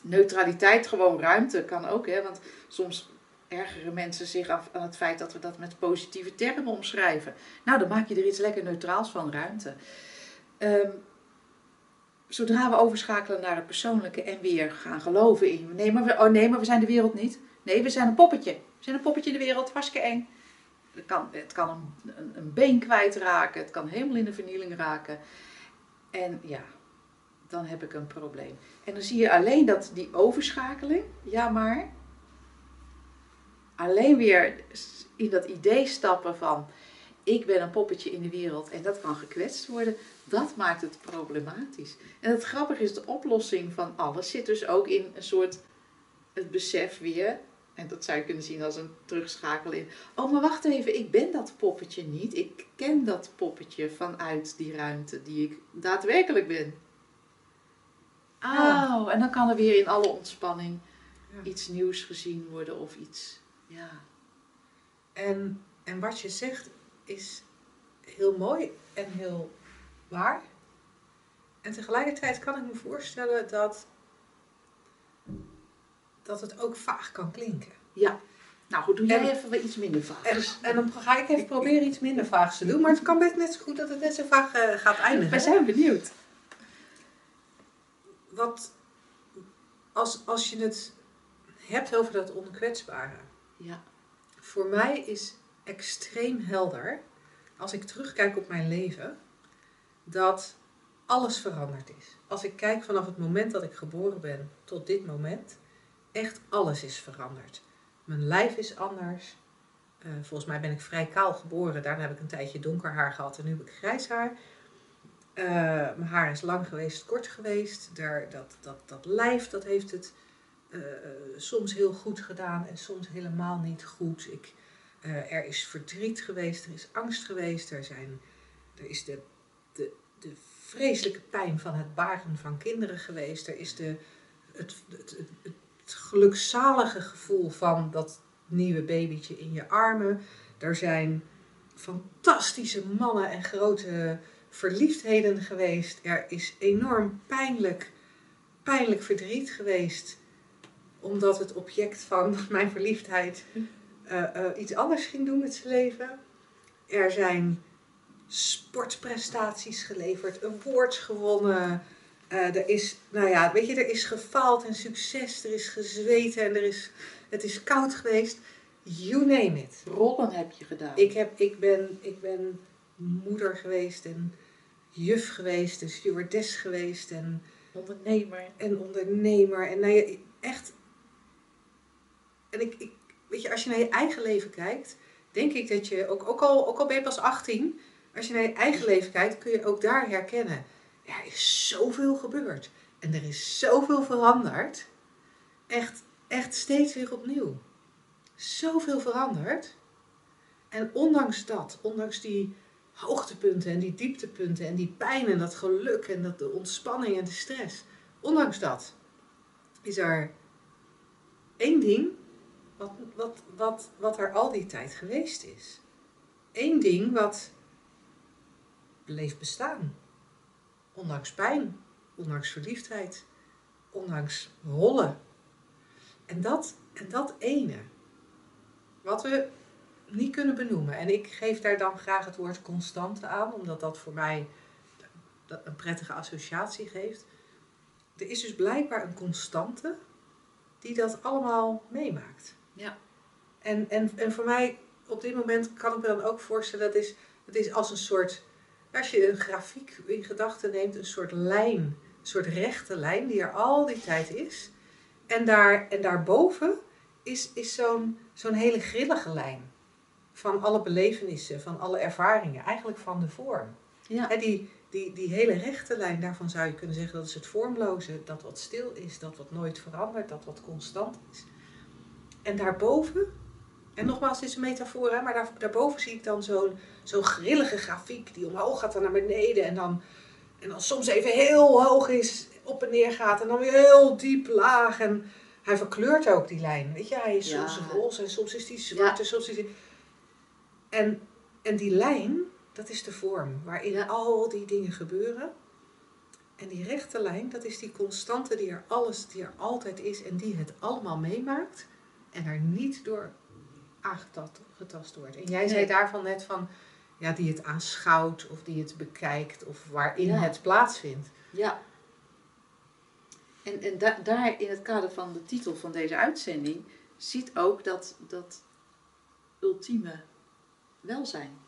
Neutraliteit, gewoon ruimte kan ook, hè? want soms ergeren mensen zich af aan het feit dat we dat met positieve termen omschrijven. Nou, dan maak je er iets lekker neutraals van, ruimte. Ehm, zodra we overschakelen naar het persoonlijke en weer gaan geloven in, nee maar, we, oh nee, maar we zijn de wereld niet. Nee, we zijn een poppetje. We zijn een poppetje in de wereld, hartstikke eng. Het kan, het kan een, een, een been kwijtraken, het kan helemaal in de vernieling raken. En ja, dan heb ik een probleem. En dan zie je alleen dat die overschakeling, ja maar, alleen weer in dat idee stappen van ik ben een poppetje in de wereld en dat kan gekwetst worden, dat maakt het problematisch. En het grappige is, de oplossing van alles zit dus ook in een soort het besef weer, en dat zou je kunnen zien als een terugschakelen in, oh maar wacht even, ik ben dat poppetje niet, ik ken dat poppetje vanuit die ruimte die ik daadwerkelijk ben. Oh, en dan kan er weer in alle ontspanning iets nieuws gezien worden of iets, ja. En, en wat je zegt is heel mooi en heel waar. En tegelijkertijd kan ik me voorstellen dat, dat het ook vaag kan klinken. Ja. Nou goed, doe jij En- even wat iets minder vaag. En, en dan ga ik even proberen iets minder vaags te doen. Maar het kan best net zo goed dat het net zo vaag eh, gaat eindigen. Wij zijn benieuwd. Wat, als, als je het hebt over dat onkwetsbare. Ja. Voor mij is extreem helder, als ik terugkijk op mijn leven, dat alles veranderd is. Als ik kijk vanaf het moment dat ik geboren ben tot dit moment, echt alles is veranderd. Mijn lijf is anders. Eh, volgens mij ben ik vrij kaal geboren. Daarna heb ik een tijdje donker haar gehad en nu heb ik grijs haar. Eh, mijn haar is lang geweest, kort geweest. Daar, dat, dat, dat lijf, dat heeft het eh, soms heel goed gedaan en soms helemaal niet goed. Ik Eh, er is verdriet geweest, er is angst geweest, er, zijn, er is de, de, de vreselijke pijn van het baren van kinderen geweest. Er is de, het, het, het, het gelukzalige gevoel van dat nieuwe babytje in je armen. Er zijn fantastische mannen en grote verliefdheden geweest. Er is enorm pijnlijk, pijnlijk verdriet geweest. Omdat het object van mijn verliefdheid uh, uh, iets anders ging doen met zijn leven. Er zijn sportprestaties geleverd, awards gewonnen. Uh, er is, nou ja, weet je, er is gefaald en succes, er is gezweten en er is, het is koud geweest. You name it. Rollen heb je gedaan. Ik, heb, ik, ben, ik ben moeder geweest en juf geweest en stewardess geweest en ondernemer. En ondernemer. En nou ja, echt. En ik, ik, weet je, als je naar je eigen leven kijkt, denk ik dat je, ook, ook, al, ook al ben je pas 18, als je naar je eigen leven kijkt, kun je ook daar herkennen. Er is zoveel gebeurd. En er is zoveel veranderd. Echt, echt steeds weer opnieuw. Zoveel veranderd. En ondanks dat, ondanks die hoogtepunten en die dieptepunten en die pijn en dat geluk en dat de ontspanning en de stress, ondanks dat is er één ding wat, wat, wat, wat er al die tijd geweest is. Eén ding wat bleef bestaan. Ondanks pijn, ondanks verliefdheid, ondanks rollen. En dat, en dat ene, wat we niet kunnen benoemen. En ik geef daar dan graag het woord constante aan, omdat dat voor mij een prettige associatie geeft. Er is dus blijkbaar een constante die dat allemaal meemaakt. Ja. En, en, en voor mij, op dit moment kan ik me dan ook voorstellen, dat is, het is als een soort, als je een grafiek in gedachten neemt, een soort lijn, een soort rechte lijn die er al die tijd is. En, daar, en daarboven is, is zo'n zo'n hele grillige lijn van alle belevenissen, van alle ervaringen, eigenlijk van de vorm. Ja. die, die, die hele rechte lijn, daarvan zou je kunnen zeggen dat is het vormloze, dat wat stil is, dat wat nooit verandert, dat wat constant is. En daarboven, en nogmaals, het is een metafoor, hè, maar daar, daarboven zie ik dan zo'n zo'n grillige grafiek die omhoog gaat en naar beneden en dan, en dan soms even heel hoog is, op en neer gaat en dan weer heel diep laag. En hij verkleurt ook die lijn, weet je, hij is soms roze en soms is die zwart en soms is die... En, en die lijn, dat is de vorm waarin al die dingen gebeuren. En die rechte lijn, dat is die constante die er alles, die er altijd is en die het allemaal meemaakt en er niet door aangetast wordt. En jij zei daarvan net van, ja, die het aanschouwt of die het bekijkt of waarin het plaatsvindt. Ja. En, en da daar in het kader van de titel van deze uitzending ziet ook dat, dat ultieme welzijn.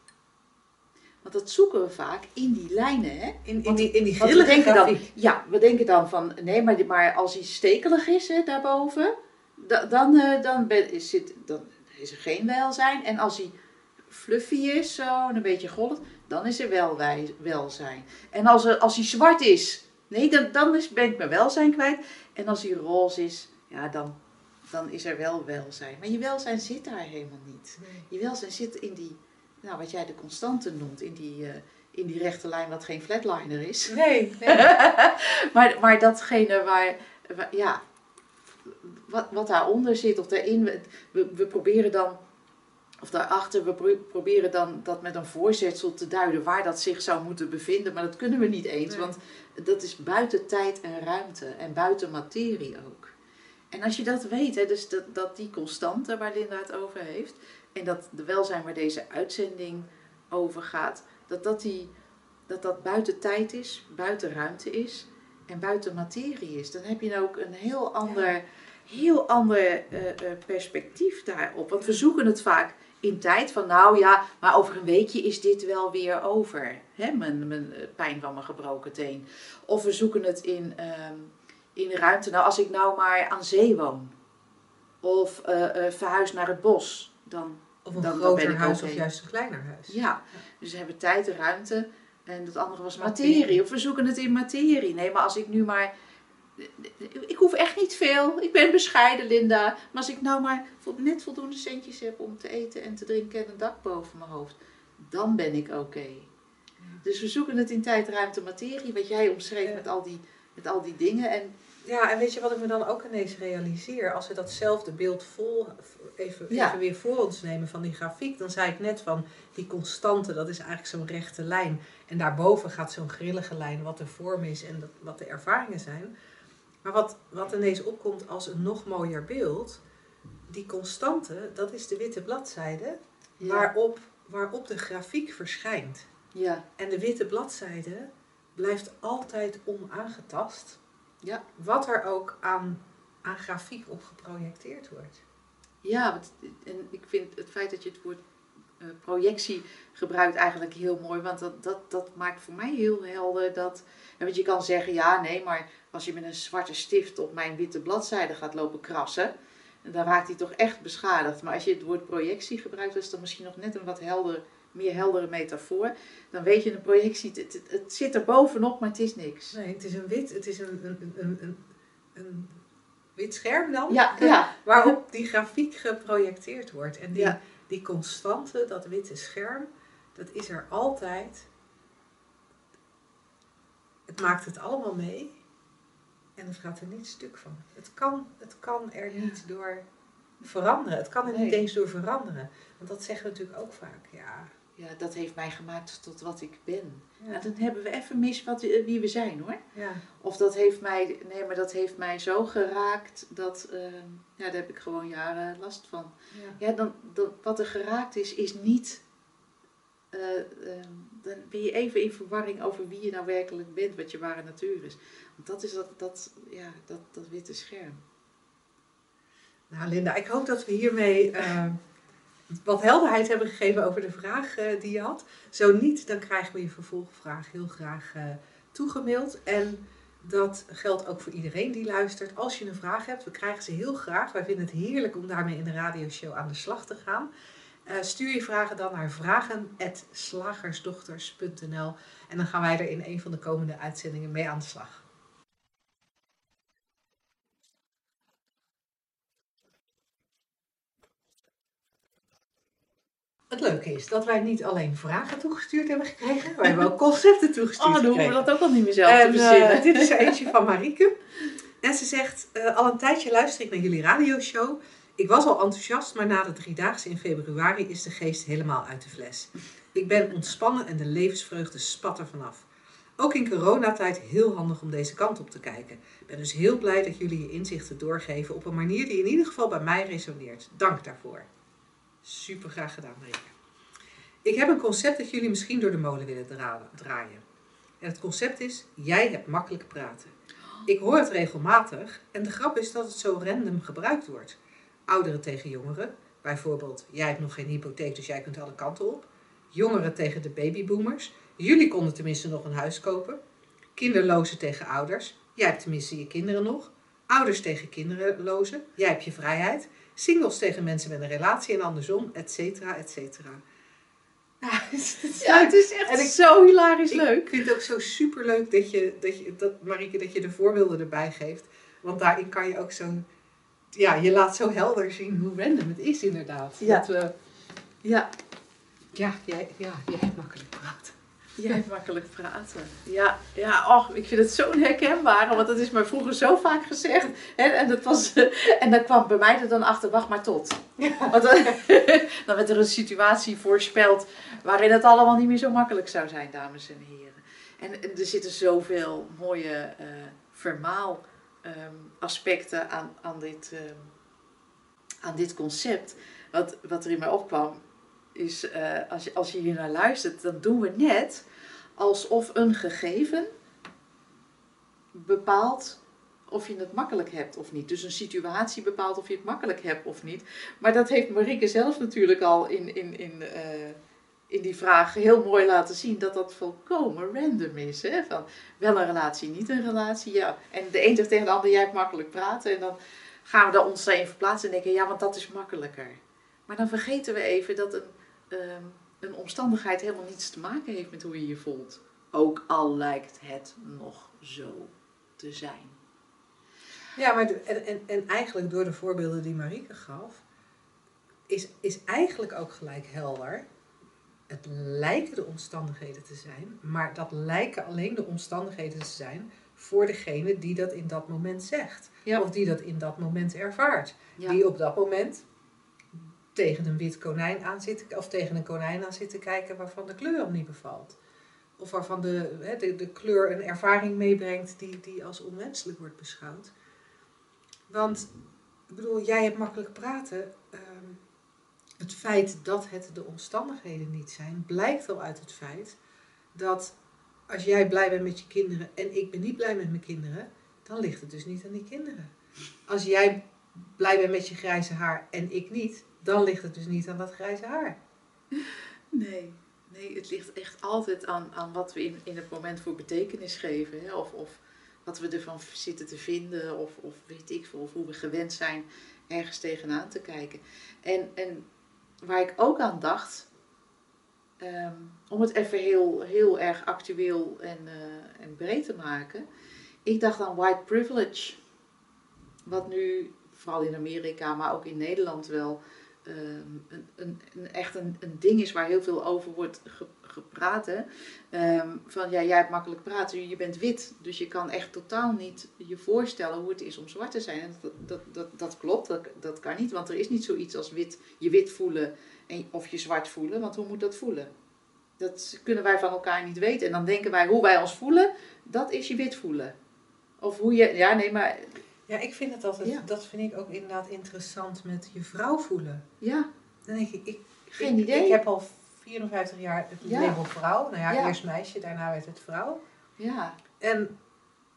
Want dat zoeken we vaak in die lijnen. Hè? In, in, die, in die grillige dan, Ja, we denken dan van, nee, maar, maar als hij stekelig is hè, daarboven, dan, uh, dan, is het, dan is er geen welzijn. En als hij fluffy is, zo, een beetje golf, dan is er wel welzijn. En als, er, als hij zwart is, nee, dan, dan is, ben ik mijn welzijn kwijt. En als hij roze is, ja, dan, dan is er wel welzijn. Maar je welzijn zit daar helemaal niet. Je welzijn zit in die, nou, wat jij de constante noemt, in die, uh, in die rechte lijn wat geen flatliner is. Nee, nee. maar, maar datgene waar, waar, ja, wat, wat daaronder zit of daarin, we, we proberen dan, of daarachter, we proberen dan dat met een voorzetsel te duiden waar dat zich zou moeten bevinden, maar dat kunnen we niet eens, want dat is buiten tijd en ruimte en buiten materie ook. En als je dat weet, hè, dus dat, dat die constante waar Linda het over heeft, en dat de welzijn waar deze uitzending over gaat, dat dat, die, dat dat buiten tijd is, buiten ruimte is en buiten materie is. Dan heb je ook een heel ander, heel ander uh, perspectief daarop. Want we zoeken het vaak in tijd van nou ja, maar over een weekje is dit wel weer over. Hè? Mijn, mijn pijn van mijn gebroken teen. Of we zoeken het in, uh, in ruimte. Nou, als ik nou maar aan zee woon. Of uh, verhuis naar het bos. Dan, of een dan, groter huis of juist een kleiner huis. Ja, ja. dus we hebben tijd en ruimte. En dat andere was materie. materie. Of we zoeken het in materie. Nee, maar als ik nu maar ik hoef echt niet veel. Ik ben bescheiden, Linda. Maar als ik nou maar net voldoende centjes heb om te eten en te drinken en een dak boven mijn hoofd, dan ben ik oké. Dus we zoeken het in tijd, ruimte, materie, wat jij omschreef met, al die, met al die dingen. En ja, en weet je wat ik me dan ook ineens realiseer? Als we datzelfde beeld vol, even, even weer voor ons nemen van die grafiek, dan zei ik net van die constante, dat is eigenlijk zo'n rechte lijn. En daarboven gaat zo'n grillige lijn, wat de vorm is en wat de ervaringen zijn. Maar wat, wat ineens opkomt als een nog mooier beeld, die constante, dat is de witte bladzijde waarop, waarop de grafiek verschijnt. Ja. En de witte bladzijde blijft altijd onaangetast. Ja. Wat er ook aan, aan grafiek op geprojecteerd wordt. Ja, en ik vind het feit dat je het woord uh, projectie gebruikt eigenlijk heel mooi. Want dat, dat, dat maakt voor mij heel helder dat. Want je kan zeggen, ja, nee, maar als je met een zwarte stift op mijn witte bladzijde gaat lopen krassen. Dan raakt hij toch echt beschadigd. Maar als je het woord projectie gebruikt, is dat misschien nog net een wat helder meer heldere metafoor, dan weet je een projectie, het, het, zit er bovenop, maar het is niks. Nee, het is een wit, het is een, een, een, een, wit scherm dan, ja, ja. waarop die grafiek geprojecteerd wordt. En die, die constante, dat witte scherm, dat is er altijd. Het maakt het allemaal mee en het gaat er niet stuk van. Het kan, het kan er niet door veranderen. Het kan er niet eens door veranderen. Want dat zeggen we natuurlijk ook vaak. Ja, ja, dat heeft mij gemaakt tot wat ik ben. Ja. dan hebben we even mis wat, eh, wie we zijn hoor. Ja. Of dat heeft mij, nee, maar dat heeft mij zo geraakt dat, uh, ja, daar heb ik gewoon jaren last van. Ja, ja dan, dan, wat er geraakt is, is niet, uh, dan ben je even in verwarring over wie je nou werkelijk bent, wat je ware natuur is. Want dat is dat, dat, ja, dat, dat witte scherm. Nou Linda, ik hoop dat we hiermee wat helderheid hebben gegeven over de vraag uh, die je had. Zo niet, dan krijgen we je vervolgvraag heel graag uh, toegemaild. En dat geldt ook voor iedereen die luistert. Als je een vraag hebt, we krijgen ze heel graag. Wij vinden het heerlijk om daarmee in de radioshow aan de slag te gaan. Uh, stuur je vragen dan naar vragen.slagersdochters.nl en dan gaan wij er in een van de komende uitzendingen mee aan de slag. Het leuke is dat wij niet alleen vragen toegestuurd hebben gekregen, wij hebben ook concepten toegestuurd Oh, dan hoeven we dat ook al niet meer zelf te verzinnen. Uh, dit is er eentje van Marieke. En ze zegt, uh, al een tijdje luister ik naar jullie radioshow. Ik was al enthousiast, maar na de driedaagse in februari is de geest helemaal uit de fles. Ik ben ontspannen en de levensvreugde spat er vanaf. Ook in coronatijd heel handig om deze kant op te kijken. Ik ben dus heel blij dat jullie je inzichten doorgeven op een manier die in ieder geval bij mij resoneert. Dank daarvoor. Super graag gedaan, Marike. Ik heb een concept dat jullie misschien door de molen willen draaien. En het concept is: jij hebt makkelijk praten. Ik hoor het regelmatig en de grap is dat het zo random gebruikt wordt. Ouderen tegen jongeren, bijvoorbeeld: jij hebt nog geen hypotheek, dus jij kunt alle kanten op. Jongeren tegen de babyboomers, jullie konden tenminste nog een huis kopen. Kinderlozen tegen ouders, jij hebt tenminste je kinderen nog. Ouders tegen kinderlozen, jij hebt je vrijheid singles tegen mensen met een relatie en andersom, et cetera, et cetera. Ja, het is echt en ik, zo hilarisch leuk. Ik vind het ook zo super leuk dat je, dat je, dat Marieke, dat je de voorbeelden erbij geeft. Want daarin kan je ook zo, ja, je laat zo helder zien hoe random het is inderdaad. Ja. Dat we, ja. Ja, jij, ja, jij hebt makkelijk praten. Jij hebt makkelijk praten. Ja, ja och, ik vind het zo'n herkenbare, want dat is me vroeger zo vaak gezegd. Hè, en, dat was, en dan kwam bij mij er dan achter, wacht maar tot. Want dan, dan werd er een situatie voorspeld waarin het allemaal niet meer zo makkelijk zou zijn, dames en heren. En er zitten zoveel mooie uh, vermaal um, aspecten aan, aan, dit, um, aan dit concept. Wat, wat er in mij opkwam, is uh, als, je, als je hier naar luistert, dan doen we net alsof een gegeven bepaalt of je het makkelijk hebt of niet. Dus een situatie bepaalt of je het makkelijk hebt of niet. Maar dat heeft Marieke zelf natuurlijk al in, in, in, uh, in die vraag heel mooi laten zien dat dat volkomen random is. Hè? Van wel een relatie, niet een relatie. Ja. En de een zegt tegen de ander, jij hebt makkelijk praten. En dan gaan we daar ons daarin verplaatsen en denken, ja, want dat is makkelijker. Maar dan vergeten we even dat een um, een omstandigheid helemaal niets te maken heeft met hoe je je voelt. Ook al lijkt het nog zo te zijn. Ja, maar de- en, en, en eigenlijk door de voorbeelden die Marieke gaf, is, is eigenlijk ook gelijk helder. Het lijken de omstandigheden te zijn, maar dat lijken alleen de omstandigheden te zijn voor degene die dat in dat moment zegt. Ja. Of die dat in dat moment ervaart. Ja. Die op dat moment tegen een wit konijn aan zit, of tegen een konijn aan zit te kijken waarvan de kleur hem niet bevalt. Of waarvan de, hè, de, kleur een ervaring meebrengt die, die als onwenselijk wordt beschouwd. Want, ik bedoel, jij hebt makkelijk praten. ehm, het feit dat het de omstandigheden niet zijn, blijkt al uit het feit dat als jij blij bent met je kinderen en ik ben niet blij met mijn kinderen, dan ligt het dus niet aan die kinderen. Als jij blij bent met je grijze haar en ik niet, dan ligt het dus niet aan dat grijze haar. Nee, nee, het ligt echt altijd aan, aan wat we in, in het moment voor betekenis geven. Hè? Of, of wat we ervan zitten te vinden, of, of weet ik veel, of hoe we gewend zijn ergens tegenaan te kijken. En, en waar ik ook aan dacht, ehm, om het even heel, heel erg actueel en, eh, en breed te maken. Ik dacht aan white privilege. Wat nu, vooral in Amerika, maar ook in Nederland wel, ehm, een, een, een, echt een, een ding is waar heel veel over wordt ge- gepraat. Ehm, van ja, jij hebt makkelijk praten, je bent wit. Dus je kan echt totaal niet je voorstellen hoe het is om zwart te zijn. En dat, dat, dat, dat klopt, dat, dat kan niet. Want er is niet zoiets als wit, je wit voelen en, of je zwart voelen. Want hoe moet dat voelen? Dat kunnen wij van elkaar niet weten. En dan denken wij hoe wij ons voelen, dat is je wit voelen. Of hoe je, ja nee, maar Ja, ik vind het altijd, Ja. dat vind ik ook inderdaad interessant met je vrouw voelen. ja, Dan denk ik, ik, Geen ik, idee. Ik heb al 54 jaar het Ja. label vrouw. Nou ja, Ja. eerst meisje, daarna werd het vrouw. ja. En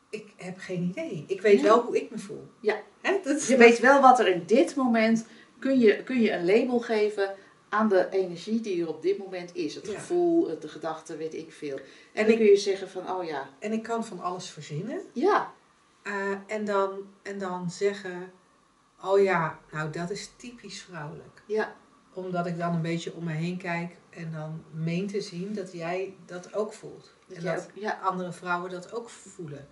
ik heb geen idee. Ik weet wel hoe ik me voel. Ja. Hè? Dat, Je weet wel wat er in dit moment, kun je, kun je een label geven aan de energie die er op dit moment is. Het gevoel, de gedachte, weet ik veel. En En dan ik- kun je zeggen van, oh ja, En ik kan van alles verzinnen. ja, Eh, en, dan, en dan zeggen, oh ja, nou dat is typisch vrouwelijk. ja, Omdat ik dan een beetje om me heen kijk en dan meen te zien dat jij dat ook voelt. En dat ja. andere vrouwen dat ook voelen.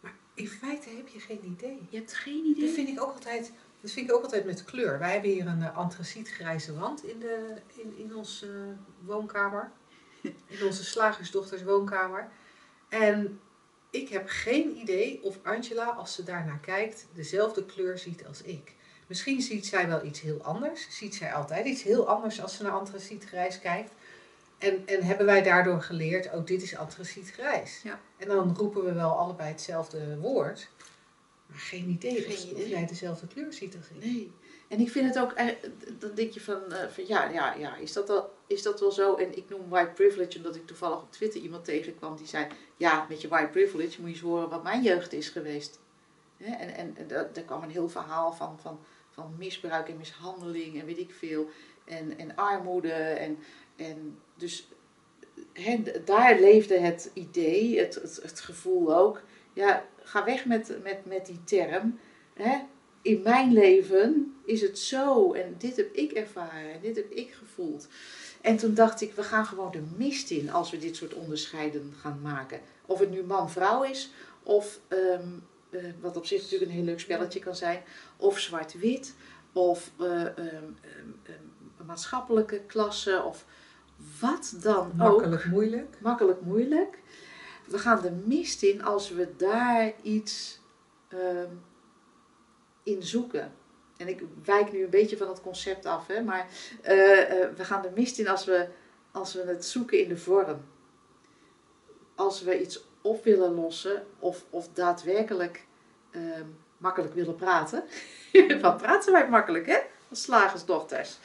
Maar in feite heb je geen idee. je hebt geen Dat idee. vind ik ook altijd, dat vind ik ook altijd met kleur. Wij hebben hier een uh, antracietgrijze wand in, de, in, in onze woonkamer. In onze slagersdochters woonkamer. En ik heb geen idee of Angela, als ze daarnaar kijkt, dezelfde kleur ziet als ik. Misschien ziet zij wel iets heel anders. Ziet zij altijd iets heel anders als ze naar antracietgrijs kijkt. En, en hebben wij daardoor geleerd, oh dit is antracietgrijs. Ja. En dan roepen we wel allebei hetzelfde woord. Maar geen idee, Geen of, jij dezelfde kleur ziet als ik. Nee. En ik vind het ook, eh, dan denk je van, eh, van ja, ja, ja is, dat wel, is dat wel zo? En ik noem white privilege omdat ik toevallig op Twitter iemand tegenkwam die zei, ja, met je white privilege moet je eens horen wat mijn jeugd is geweest. En, en, daar, kwam een heel verhaal van, van, van misbruik en mishandeling en weet ik veel. En, en armoede. En, en dus daar leefde het idee, het, het, gevoel ook. Ja, ga weg met, met, met die term. In mijn leven is het zo en dit heb ik ervaren en dit heb ik gevoeld. En toen dacht ik, we gaan gewoon de mist in als we dit soort onderscheiden gaan maken. Of het nu man-vrouw is, of ehm, eh, wat op zich natuurlijk een heel leuk spelletje kan zijn, of zwart-wit, of eh, ehm, ehm, maatschappelijke klasse, of wat dan ook Makkelijk moeilijk. makkelijk moeilijk. We gaan de mist in als we daar iets in zoeken. En ik wijk nu een beetje van het concept af, hè, maar eh, eh, we gaan de mist in als we, als we het zoeken in de vorm. Als we iets op willen lossen of, of daadwerkelijk ehm, makkelijk willen praten. Wat praten wij makkelijk, hè? Als slagersdochters.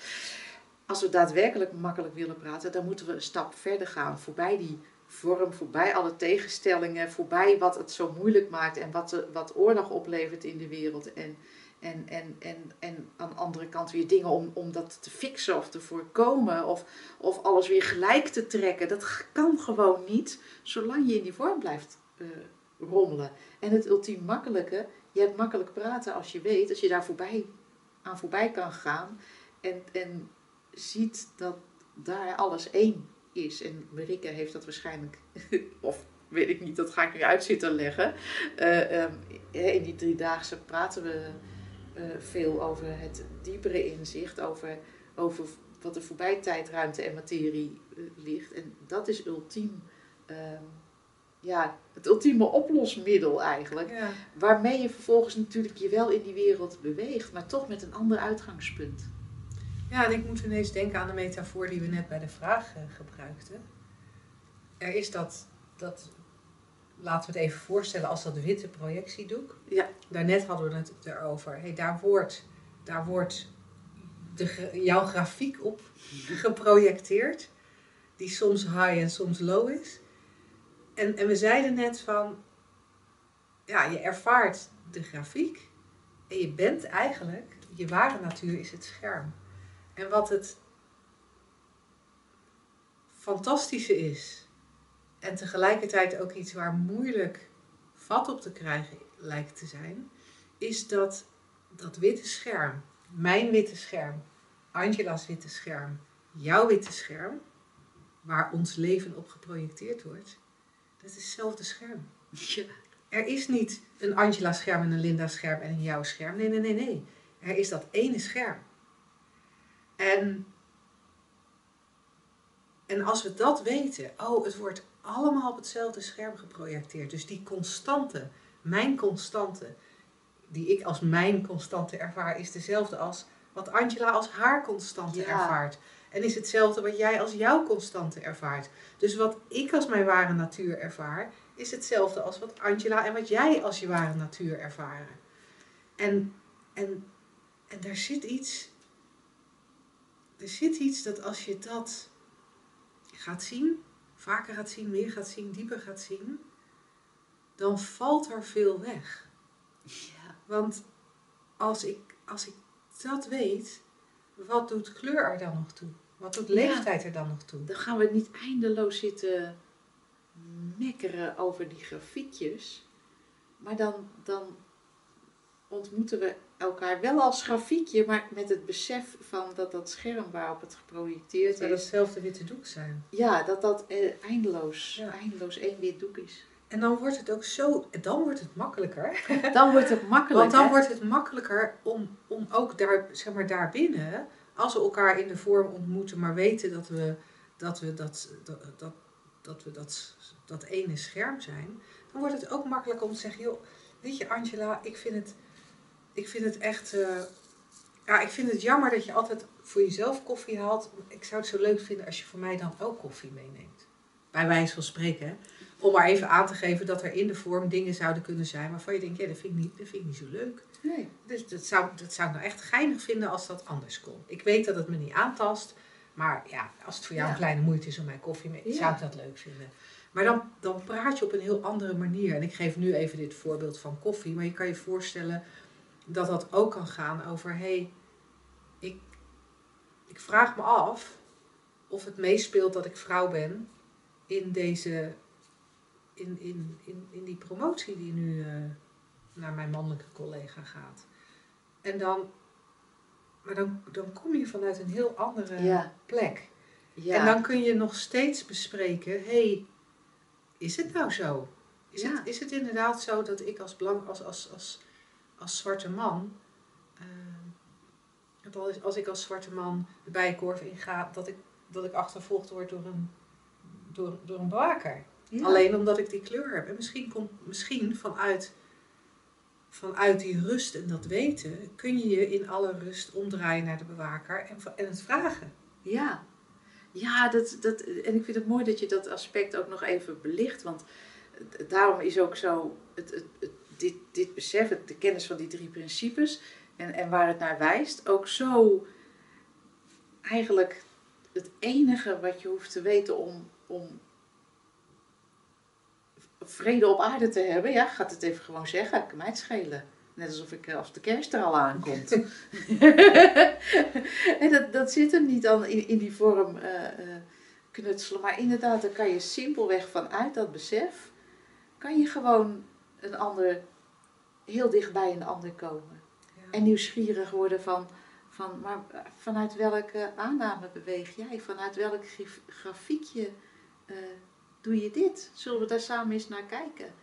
Als we daadwerkelijk makkelijk willen praten, dan moeten we een stap verder gaan. Voorbij die vorm, voorbij alle tegenstellingen, voorbij wat het zo moeilijk maakt en wat, wat oorlog oplevert in de wereld. En, en, en, en, en aan de andere kant weer dingen om, om dat te fixen of te voorkomen of, of alles weer gelijk te trekken. Dat kan gewoon niet, zolang je in die vorm blijft eh, rommelen. En het ultiem makkelijke, je hebt makkelijk praten als je weet, als je daar voorbij, aan voorbij kan gaan en, en ziet dat daar alles één is. En Marike heeft dat waarschijnlijk, of weet ik niet, dat ga ik nu uit zitten leggen. Eh, ehm, in die driedaagse praten we eh, veel over het diepere inzicht, over, over wat er voorbij tijd, ruimte en materie eh, ligt. En dat is ultiem, ehm, ja, het ultieme oplosmiddel eigenlijk. Ja. Waarmee je vervolgens natuurlijk je wel in die wereld beweegt, maar toch met een ander uitgangspunt. Ja, en ik moet ineens denken aan de metafoor die we net bij de vraag eh, gebruikten. Er is dat, dat, laten we het even voorstellen als dat witte projectiedoek. Ja. Daarnet hadden we het erover. Hey, daar wordt, daar wordt de, jouw grafiek op geprojecteerd, die soms high en soms low is. En, en we zeiden net van, ja, je ervaart de grafiek en je bent eigenlijk, je ware natuur is het scherm. En wat het fantastische is, en tegelijkertijd ook iets waar moeilijk vat op te krijgen lijkt te zijn, is dat dat witte scherm, mijn witte scherm, Angela's witte scherm, jouw witte scherm, waar ons leven op geprojecteerd wordt, dat is hetzelfde scherm. Ja. Er is niet een Angela scherm en een Linda scherm en een jouw scherm. Nee, nee, nee, nee. Er is dat ene scherm. En, en als we dat weten, oh, het wordt allemaal op hetzelfde scherm geprojecteerd. Dus die constante, mijn constante, die ik als mijn constante ervaar, is dezelfde als wat Angela als haar constante Ja. ervaart. En is hetzelfde wat jij als jouw constante ervaart. Dus wat ik als mijn ware natuur ervaar, is hetzelfde als wat Angela en wat jij als je ware natuur ervaren. En, en, en daar zit iets. Er zit iets dat als je dat gaat zien, vaker gaat zien, meer gaat zien, dieper gaat zien, dan valt er veel weg. Ja. Want als ik, als ik dat weet, wat doet kleur er dan nog toe? Wat doet Ja. leeftijd er dan nog toe? Dan gaan we niet eindeloos zitten mekkeren over die grafiekjes. Maar dan, dan ontmoeten we elkaar wel als grafiekje, maar met het besef van dat dat scherm waarop het geprojecteerd zou is, hetzelfde witte doek zijn. ja, dat dat eh, eindeloos, Ja. eindeloos één wit doek is. En dan wordt het ook zo, dan wordt het makkelijker. Dan wordt het makkelijk. Want dan hè? wordt het makkelijker om, om ook daar, zeg maar, daarbinnen, als we elkaar in de vorm ontmoeten, maar weten dat we dat, we dat, dat, dat, dat, we dat, dat ene scherm zijn, dan wordt het ook makkelijker om te zeggen, joh, weet je Angela, ik vind het, ik vind het echt, eh, ja, ik vind het jammer dat je altijd voor jezelf koffie haalt. Ik zou het zo leuk vinden als je voor mij dan ook koffie meeneemt. Bij wijze van spreken, hè. Om maar even aan te geven dat er in de vorm dingen zouden kunnen zijn waarvan je denkt, ja, dat vind ik niet, dat vind ik niet zo leuk. Nee. Dus dat zou, dat zou ik nou echt geinig vinden als dat anders kon. Ik weet dat het me niet aantast. Maar ja, als het voor jou Ja. een kleine moeite is om mijn koffie mee, Ja. zou ik dat leuk vinden. Maar dan, dan praat je op een heel andere manier. En ik geef nu even dit voorbeeld van koffie. Maar je kan je voorstellen dat dat ook kan gaan over... hé, hey, ik, ik vraag me af of het meespeelt dat ik vrouw ben in deze... In, in, in, in die promotie die nu eh, naar mijn mannelijke collega gaat. En dan, maar dan, dan kom je vanuit een heel andere Ja. plek. Ja. En dan kun je nog steeds bespreken, hey, is het nou zo? Is, Ja. het, is het inderdaad zo dat ik als, blank, als, als, als, als zwarte man, eh, dat als, als ik als zwarte man de bijenkorf inga, dat ik, dat ik achtervolgd word door een, door, door een bewaker? Ja. Alleen omdat ik die kleur heb. En misschien komt misschien vanuit, vanuit die rust en dat weten, kun je je in alle rust omdraaien naar de bewaker en, en het vragen. Ja, ja dat, dat, en ik vind het mooi dat je dat aspect ook nog even belicht. Want het- daarom is ook zo het, het, het- dit, dit besef, de kennis van die drie principes en, en waar het naar wijst, ook zo eigenlijk het enige wat je hoeft te weten om, om vrede op aarde te hebben. Ja, gaat het even gewoon zeggen, kan mij het schelen. Net alsof ik, eh, als de kerst er al aankomt. en dat, dat zit hem niet dan in, in die vorm eh, eh, knutselen. Maar inderdaad, dan kan je simpelweg vanuit dat besef, kan je gewoon een ander, heel dichtbij een ander komen. En nieuwsgierig worden van, van maar vanuit welke aanname beweeg jij? Vanuit welk grafiekje eh, doe je dit? Zullen we daar samen eens naar kijken?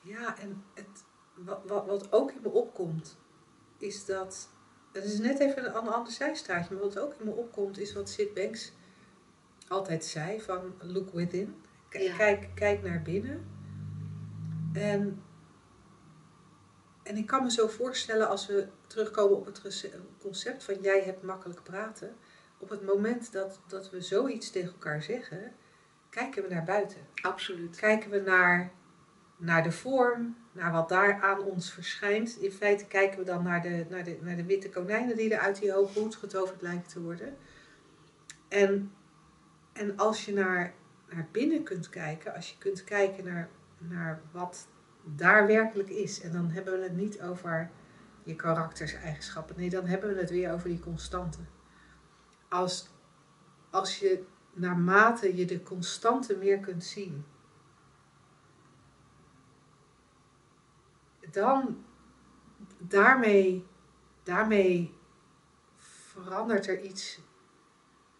Ja, en het, wat, wat, wat ook in me opkomt, is dat. Het is net even een ander zijstraatje, maar wat ook in me opkomt, is wat Sid Banks altijd zei: van look within. K- Ja. Kijk, kijk naar binnen. En, en ik kan me zo voorstellen als we terugkomen op het concept van jij hebt makkelijk praten. Op het moment dat, dat we zoiets tegen elkaar zeggen, kijken we naar buiten Absoluut. kijken we naar, naar de vorm, naar wat daar aan ons verschijnt. In feite kijken we dan naar de, naar de, naar de witte konijnen die er uit die hoge hoed getoverd lijken te worden. En, en als je naar, naar binnen kunt kijken, als je kunt kijken naar, naar wat daar werkelijk is, en dan hebben we het niet over je karakterseigenschappen, nee, dan hebben we het weer over die constanten. Als, als je naarmate je de constante meer kunt zien, dan daarmee, daarmee verandert er iets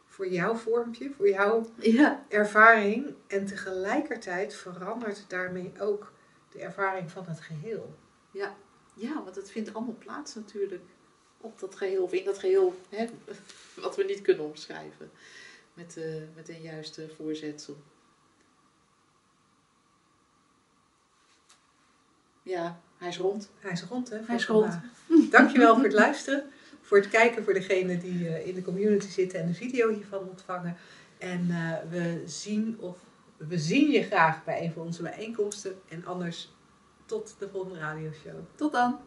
voor jouw vormpje, voor jouw Ja, ervaring. En tegelijkertijd verandert daarmee ook de ervaring van het geheel. ja, want het vindt allemaal plaats natuurlijk op dat geheel, of in dat geheel, hè, wat we niet kunnen omschrijven met, eh, met een juiste voorzetsel. Ja, hij is rond. Hij is rond, hè? Hij is rond. Dankjewel voor het luisteren. Voor het kijken voor degenen die eh, in de community zitten en de video hiervan ontvangen. En eh, we, zien of, we zien je graag bij een van onze bijeenkomsten. En anders tot de volgende radioshow. Tot dan!